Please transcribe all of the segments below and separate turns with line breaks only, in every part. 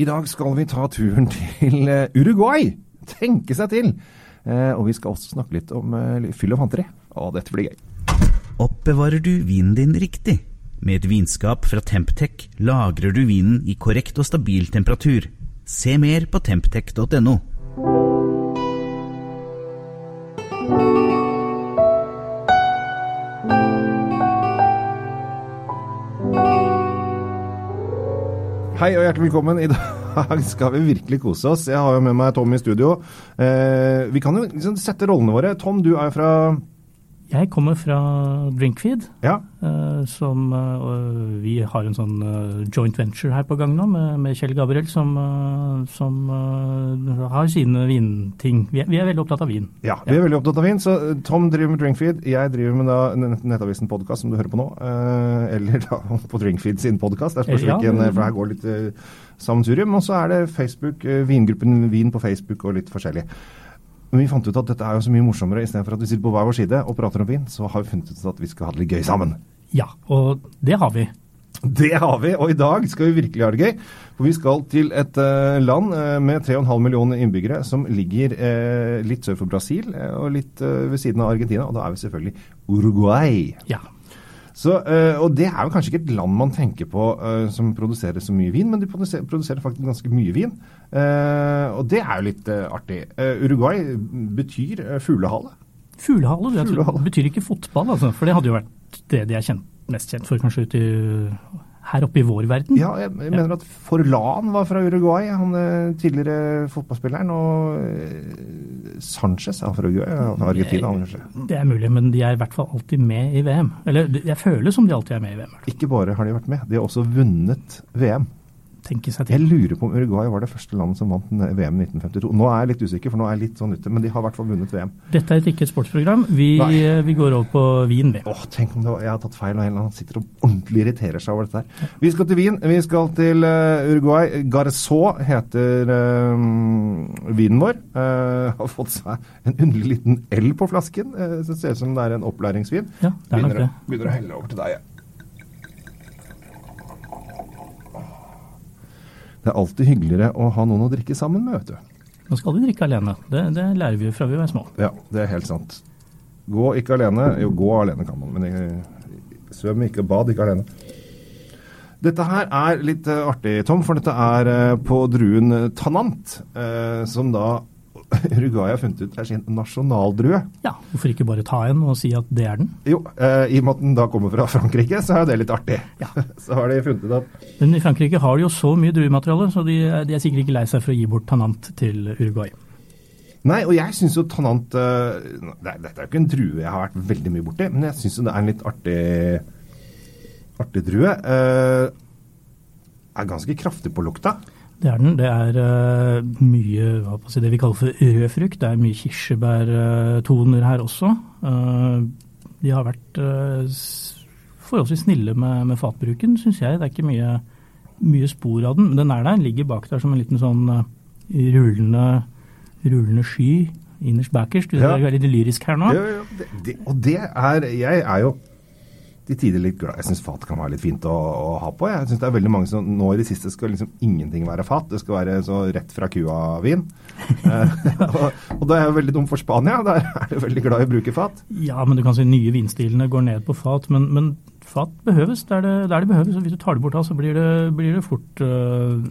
I dag skal vi ta turen til eh, Uruguay. Tenke seg til. Eh, og vi skal også snakke litt om eh, fyll og fanteri. Og dette blir gøy.
Oppbevarer du vinen din riktig? Med et vinskap fra Temptec lagrer du vinen i korrekt og stabil temperatur. Se mer på temptec.no.
Hei og hjertelig velkommen. I dag skal vi virkelig kose oss. Jeg har jo med meg Tom i studio. Eh, vi kan jo liksom sette rollene våre. Tom, du er jo fra
Jeg kommer fra Drinkfeed,
Ja.
eh, som eh, Vi har en sånn eh, joint venture her på gang nå med, med Kjell Gabriel, som, som har sine vinting. Vi vi er veldig opptatt av vin.
ja. Vi er veldig opptatt av vin. Så Tom driver med Drinkfeed. Jeg driver med da Nettavisen podkast, som du hører på nå. Eller da på Drinkfeed sin podkast.
Ja.
for her går litt sammensurium. Og så er det Facebook, vingruppen Vin på Facebook og litt forskjellig. Men vi fant ut at dette er jo så mye morsommere. Istedenfor at vi sitter på hver vår side og prater om vin, så har vi funnet ut at vi skal ha det litt gøy sammen.
Ja, og det har vi.
Det har vi, og i dag skal vi virkelig ha det gøy. For vi skal til et uh, land uh, med 3,5 millioner innbyggere som ligger uh, litt sør for Brasil og litt ved siden av Argentina. Og da er vi selvfølgelig Uruguay.
Ja.
Så, eh, og det er jo kanskje ikke et land man tenker på eh, som produserer så mye vin, men de produserer, produserer faktisk ganske mye vin. Eh, og det er jo litt artig. Uruguay betyr eh, fuglehale.
Fuglehale det
Fuglehale.
betyr ikke fotball, altså, for det hadde jo vært det de er kjent, mest kjent for, kanskje ute i, her oppe i vår verden.
Ja, jeg mener at Forlan var fra Uruguay, han eh, tidligere fotballspilleren. Og eh, Sanchez er fra Uruguay, han er Argentina, kanskje.
Det er mulig, men de er i hvert fall alltid med i VM. Eller jeg føler som de alltid er med i VM.
Ikke bare har de vært med, de har også vunnet VM.
Tenke seg til.
Jeg lurer på om Uruguay var det første landet som vant VM i 1952. Nå er jeg litt usikker, for nå er jeg litt sånn ute, men de har i hvert fall vunnet VM.
Dette er ikke et sportsprogram. Vi, vi går over på vin, vi.
Åh, tenk om det var, jeg har tatt feil, og en eller annen sitter og ordentlig irriterer seg over dette her. Vi skal til Wien. Vi skal til uh, Uruguay. Garçon heter uh, vinen vår. Uh, har fått seg en underlig liten L på flasken. Uh, så ser ut som det er en opplæringsvin.
Ja, det er nok det.
begynner å helle over til deg, jeg. Det er alltid hyggeligere å ha noen å drikke sammen med, vet du.
Nå skal vi drikke alene. Det, det lærer vi jo fra vi var små.
Ja, det er helt sant. Gå ikke alene. Jo, gå alene kan man, men svøm ikke, bad ikke alene. Dette her er litt eh, artig, Tom, for dette er eh, på druen Tanant, eh, som da Uruguay har funnet ut er sin nasjonaldrue.
Ja, hvorfor ikke bare ta en og si at det er den?
Jo, eh, i og med at den da kommer fra Frankrike, så er jo det litt artig.
Ja.
Så har de funnet ut at
Men i Frankrike har de jo så mye druemateriale, så de, de er sikkert ikke lei seg for å gi bort Tanant til Uruguay.
Nei, og jeg syns jo Tanant det er- Dette er jo ikke en drue jeg har vært veldig mye borti, men jeg syns jo det er en litt artig, artig drue. Eh, er ganske kraftig på lukta.
Det er den. Det er uh, mye si, det vi kaller for rød frukt. Det er mye kirsebærtoner her også. Uh, de har vært uh, forholdsvis snille med, med fatbruken, syns jeg. Det er ikke mye, mye spor av den. Men den er der, Den ligger bak der som en liten sånn rullende, rullende sky innerst bakerst. Du
Ja.
er veldig lyrisk her nå.
Ja, ja, det, det, og det er Jeg er jo til tider litt glad. Jeg syns fat kan være litt fint å, å ha på. Jeg synes det er veldig mange som nå i det siste skal liksom ingenting være fat. Det skal være så rett fra kua-vin. Eh, og, og da er jeg veldig dum for Spania. Der er jeg veldig glad i å bruke fat.
Ja, men du kan si nye vinstilene går ned på fat, men, men fat behøves der det, der det behøves. og Hvis du tar det bort da, så blir det, blir det fort uh,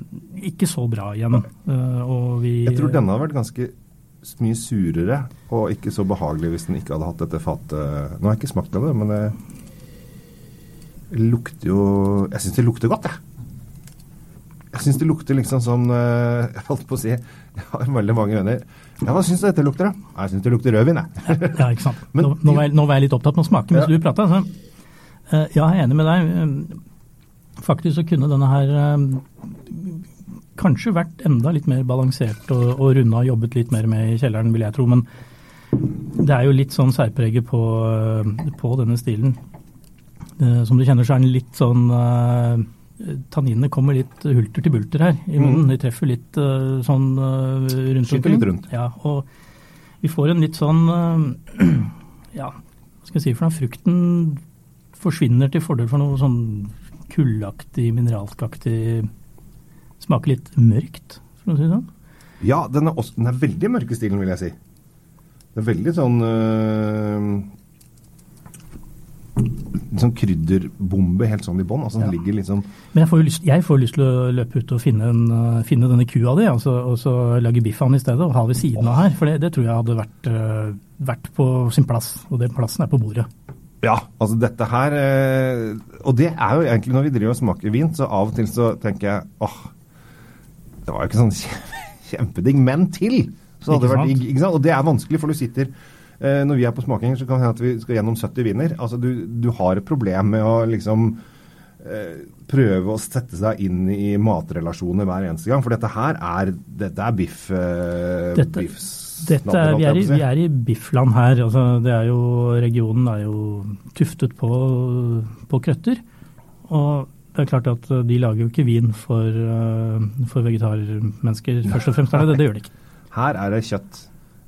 ikke så bra igjen. Uh, og vi,
Jeg tror denne hadde vært ganske mye surere og ikke så behagelig hvis den ikke hadde hatt dette fatet. Nå har jeg ikke smakt av det, men det lukter jo Jeg syns det lukter godt, jeg. Jeg syns det lukter liksom sånn eh, Jeg holdt på å si Jeg har veldig mange venner. Ja, hva syns du dette lukter, da? Jeg syns det lukter rødvin, jeg.
Ja, ikke sant.
Men-
nå, nå, var jeg, nå var jeg litt opptatt med å smake mens
Ja.
du prata. Øh, ja, jeg er enig med deg. Øh, Faktisk så kunne denne her kanskje vært enda litt mer balansert og, og runda og jobbet litt mer med i kjelleren, vil jeg tro. Men det er jo litt sånn særpreget på, på denne stilen. Eh, Som du kjenner, så er den litt sånn eh, Tanninene kommer litt hulter til bulter her i munnen. De treffer litt eh, sånn rundt
Skyter litt rundt.
Ja, og vi får en litt sånn Ja, hva skal jeg si for noe? Frukten forsvinner til fordel for noe sånn kullaktig, mineralskaktig Smaker litt mørkt, for å si det sånn.
Ja, den er, også, den er veldig mørk i stilen, vil jeg si. Det er veldig sånn øh, Sånn krydderbombe helt sånn i bånn. Altså,
Ja.
ligger liksom
Men jeg får, jo lyst, jeg får lyst til å løpe ut og finne, en, uh, finne denne kua di, altså, og så lage biff av den i stedet, og ha ved siden av her. For det, det tror jeg hadde vært, uh, vært på sin plass, og den plassen er på bordet.
Ja, altså dette her eh, Og det er jo egentlig når vi driver og smaker vin, så av og til så tenker jeg åh, det var jo ikke sånn kjempeding kjempedigg, men til! Så hadde det vært. Ikke sant? Og det er vanskelig, for du sitter eh, Når vi er på smaking, så kan det hende at vi skal gjennom 70 viner. Altså du, du har et problem med å liksom eh, prøve å sette seg inn i matrelasjoner hver eneste gang. For dette her er Dette er biff... Eh,
Dette-
biffs-
Dette er, vi, er i, vi er i biffland her. Altså, det er jo, regionen er jo tuftet på, på krøtter. Og det er klart at de lager jo ikke vin for, uh, for vegetarmennesker, først og fremst. Det, det, det gjør de ikke.
Her er det kjøtt.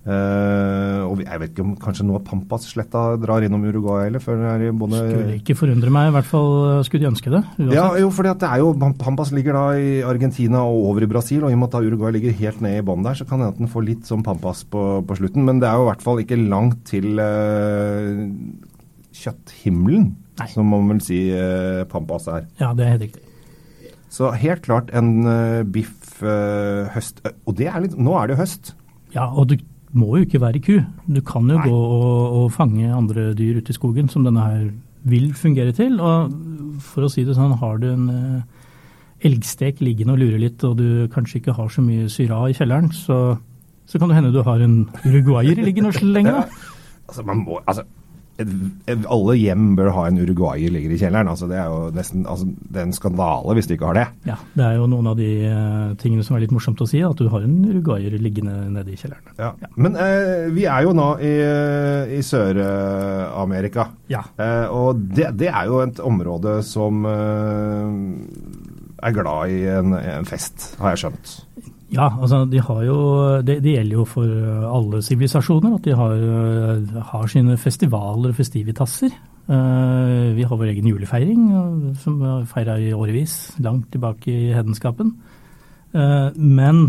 Eh, og jeg vet ikke om kanskje nå Pampas-sletta drar innom Uruguay eller før den er i bonde...
Skulle ikke forundre meg, i hvert fall uh, skulle de ønske det. uansett.
Ja, jo, fordi det er jo Pampas ligger da i Argentina og over i Brasil, og i og med at da Uruguay ligger helt ned i bånn der, så kan det hende den får litt sånn Pampas på, på slutten. Men det er jo i hvert fall ikke langt til uh, kjøtthimmelen,
Nei.
som man vil si uh, Pampas er.
Ja, det er helt riktig.
Så helt klart en eh, biff eh, høst... Og det er litt Nå er det jo høst.
Ja, og du må jo ikke være ku. Du kan jo
Nei.
gå og, og fange andre dyr ute i skogen, som denne her vil fungere til. Og for å si det sånn, har du en eh, elgstek liggende og lurer litt, og du kanskje ikke har så mye syra i kjelleren, så, så kan det hende du har en uruguayer liggende og slenge. da.
Altså, man må, altså, alle hjem bør ha en uruguayer ligger i kjelleren. Altså, det er jo nesten altså, det er en skandale hvis du ikke har det.
Ja, det er jo noen av de eh, tingene som er litt morsomt å si, at du har en uruguayer liggende nede i kjelleren.
Ja. Men eh, vi er jo nå i, i Sør-Amerika.
Ja.
Eh, og det, det er jo et område som eh, er glad i en, en fest, har jeg skjønt.
Ja, altså de har jo, det, det gjelder jo for alle sivilisasjoner at de har, øh, har sine festivaler og festivitasser. Eh, vi har vår egen julefeiring, som vi feira i årevis, langt tilbake i hedenskapen. Eh, men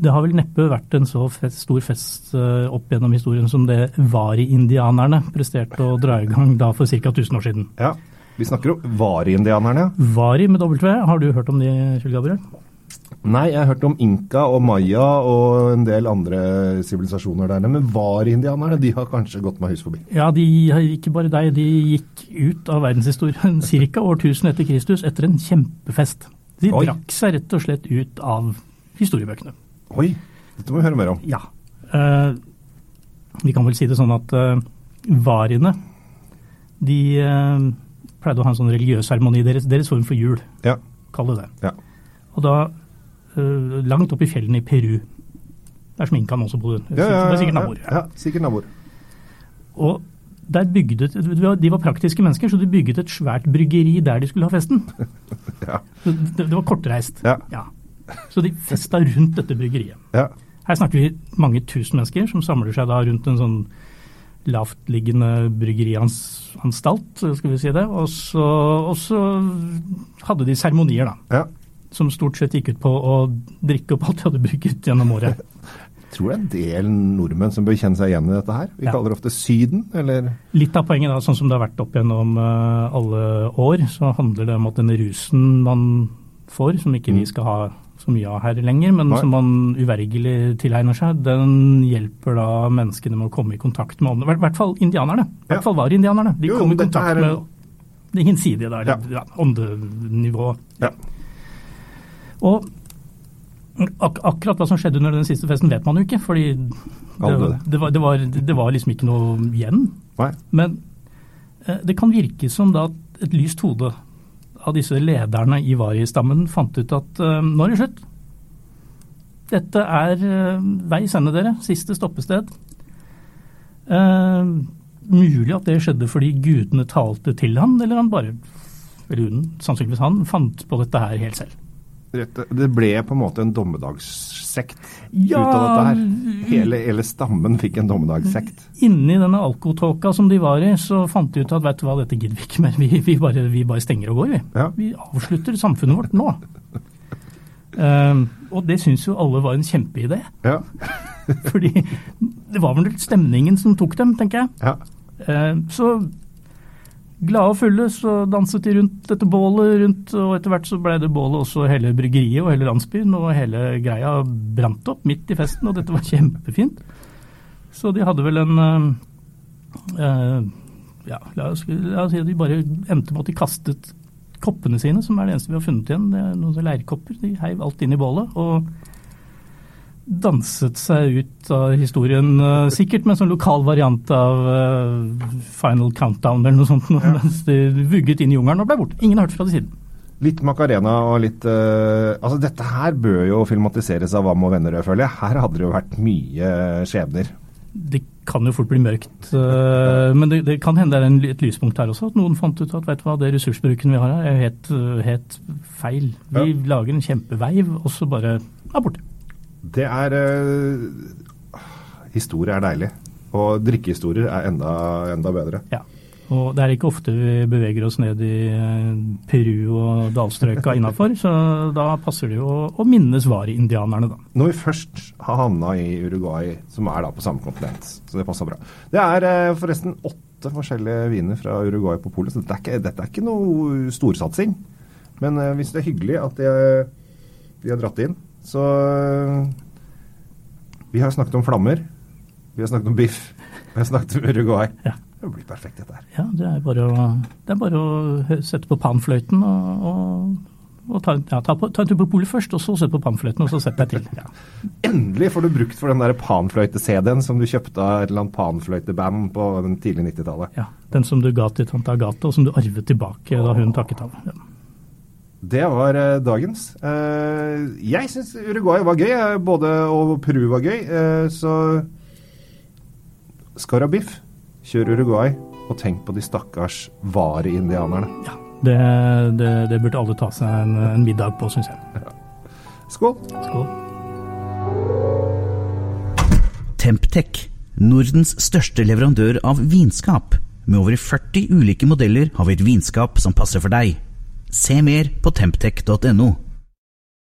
det har vel neppe vært en så fest, stor fest opp gjennom historien som det vari-indianerne presterte å dra i gang da for ca. 1000 år siden.
Ja, Vi snakker om vari-indianerne.
Vari med W, har du hørt om de, Kjell Gabriel?
Nei, jeg har hørt om inka og maya og en del andre sivilisasjoner der. Men var-indianerne de har kanskje gått meg hus forbi.
Ja, de, ikke bare deg, de gikk ut av verdenshistorien ca. årtusen etter Kristus etter en kjempefest. De
Oi.
drakk seg rett og slett ut av historiebøkene.
Oi, dette må vi høre mer om.
Ja. eh, vi kan vel si det sånn at eh, variene de eh, pleide å ha en sånn religiøs seremoni, deres, deres form for jul,
Ja,
kall det det.
ja.
Og da eh, langt opp i fjellene i Peru. Det er som inkaen også bodde.
Ja, ja,
det er sikkert
ja,
naboer.
Ja, sikkert naboer.
Og der bygde, de var- praktiske mennesker, så de bygget et svært bryggeri der de skulle ha festen.
Ja.
Det, det var kortreist.
Ja.
Så de festa rundt dette bryggeriet.
Ja.
Her snakker vi mange tusen mennesker som samler seg da rundt en sånn lavtliggende bryggerianstalt, skal vi si det. Og så, og så hadde de seremonier, da.
ja.
Som stort sett gikk ut på å drikke opp alt de hadde brukt gjennom året.
Tror det er en del nordmenn som bør kjenne seg igjen i dette her. Vi
Ja.
kaller det ofte Syden, eller
Litt av poenget, da, sånn som det har vært opp gjennom eh, alle år, så handler det om at denne rusen man får, som ikke vi skal ha så mye av her lenger, men
Mm. Nei.
som man uvergelig tilegner seg, den hjelper da menneskene med å komme i kontakt med åndene. I hvert fall indianerne. I hvert fall var indianerne. De
Jo,
kom i kontakt
er
med det hinsidige, eller
Ja.
ja, åndenivå.
Ja.
Og ak akkurat hva som skjedde under den siste festen, vet man jo ikke, fordi det,
det.
var, det, var, det var liksom ikke noe igjen.
Nei.
Men eh, det kan virke som da et lyst hode av disse lederne i Vari-stammen fant ut at eh, nå er det slutt. Dette er eh, veis ende, dere. Siste stoppested. Eh, mulig at det skjedde fordi gudene talte til han, eller han bare eller hun, sannsynligvis han, fant på dette her helt selv.
Det ble på en måte en dommedagssekt
Ja,
ut av dette her. Hele, hele stammen fikk en dommedagssekt.
Inni denne alkotåka som de var i, så fant de ut at vet du hva, dette gidder vi ikke mer. Vi, vi, bare, vi bare stenger og går, vi.
Ja.
Vi avslutter samfunnet vårt nå. Eh, og det syns jo alle var en kjempeidé.
Ja.
Fordi det var vel stemningen som tok dem, tenker jeg.
ja.
Uh, så glade og fulle så danset de rundt dette bålet, rundt, og etter hvert så ble det bålet også hele bryggeriet og hele landsbyen, og hele greia brant opp midt i festen, og dette var kjempefint. Så de hadde vel en eh, Ja, la oss, la oss si at de bare endte med at de kastet koppene sine, som er det eneste vi har funnet igjen. Det er noen leirkopper. De heiv alt inn i bålet. og danset seg ut av historien, eh, sikkert med en sånn lokal variant av eh, Final Countdown eller noe sånt, mens de vugget inn i jungelen og ble borte. Ingen har hørt fra det siden.
Litt Macarena og litt uh, Altså, dette her bør jo filmatiseres av Vam og Vennerød, føler jeg. Her hadde det jo vært mye skjebner.
Det kan jo fort bli mørkt, Uh, men det, det kan hende det er en, et lyspunkt her også. At noen fant ut at vet du hva, det ressursbruken vi har her er helt, helt feil. Vi
Ja.
lager en kjempeveiv, og så bare er borte.
Det er uh, Historie er deilig. Og drikkehistorier er enda, enda bedre.
Ja. Og det er ikke ofte vi beveger oss ned i eh, Peru og dalstrøka innafor, så da passer det jo å, minnes vari-indianerne, da.
Når vi først har havna i Uruguay, som er da på samme kontinent, så det passer bra. Det er eh, forresten åtte forskjellige viner fra Uruguay på polet, så dette er ikke, dette er ikke noe storsatsing. Men hvis det er hyggelig at de, de har dratt inn, så eh, Vi har snakket om flammer, vi har snakket om biff, vi har snakket om Uruguay.
Ja.
Det blir perfekt, dette her.
Ja, det er bare å, det er bare å sette på panfløyten og, og, og ta, ja, ta, på, ta en tur på polet først, og så sette på panfløyten, og så sett deg til. Ja.
Endelig får du brukt for den der panfløyte-CD-en som du kjøpte av et eller annet panfløyteband på den tidlige 90-tallet.
Ja, Den som du ga til tante Agathe, og som du arvet tilbake da hun takket av. Ja.
Det var eh, dagens. Eh, jeg syns Uruguay var gøy, eh, både og Peru var gøy. eh, så Skarabiff, kjør Uruguay, og tenk på de stakkars vare-indianerne.
Ja, det, det, det burde alle ta seg en, en middag på, syns jeg.
Skål!
Skål.
Temptec, Nordens største leverandør av vinskap. Med over 40 ulike modeller har vi et vinskap som passer for deg. Se mer på temptec.no.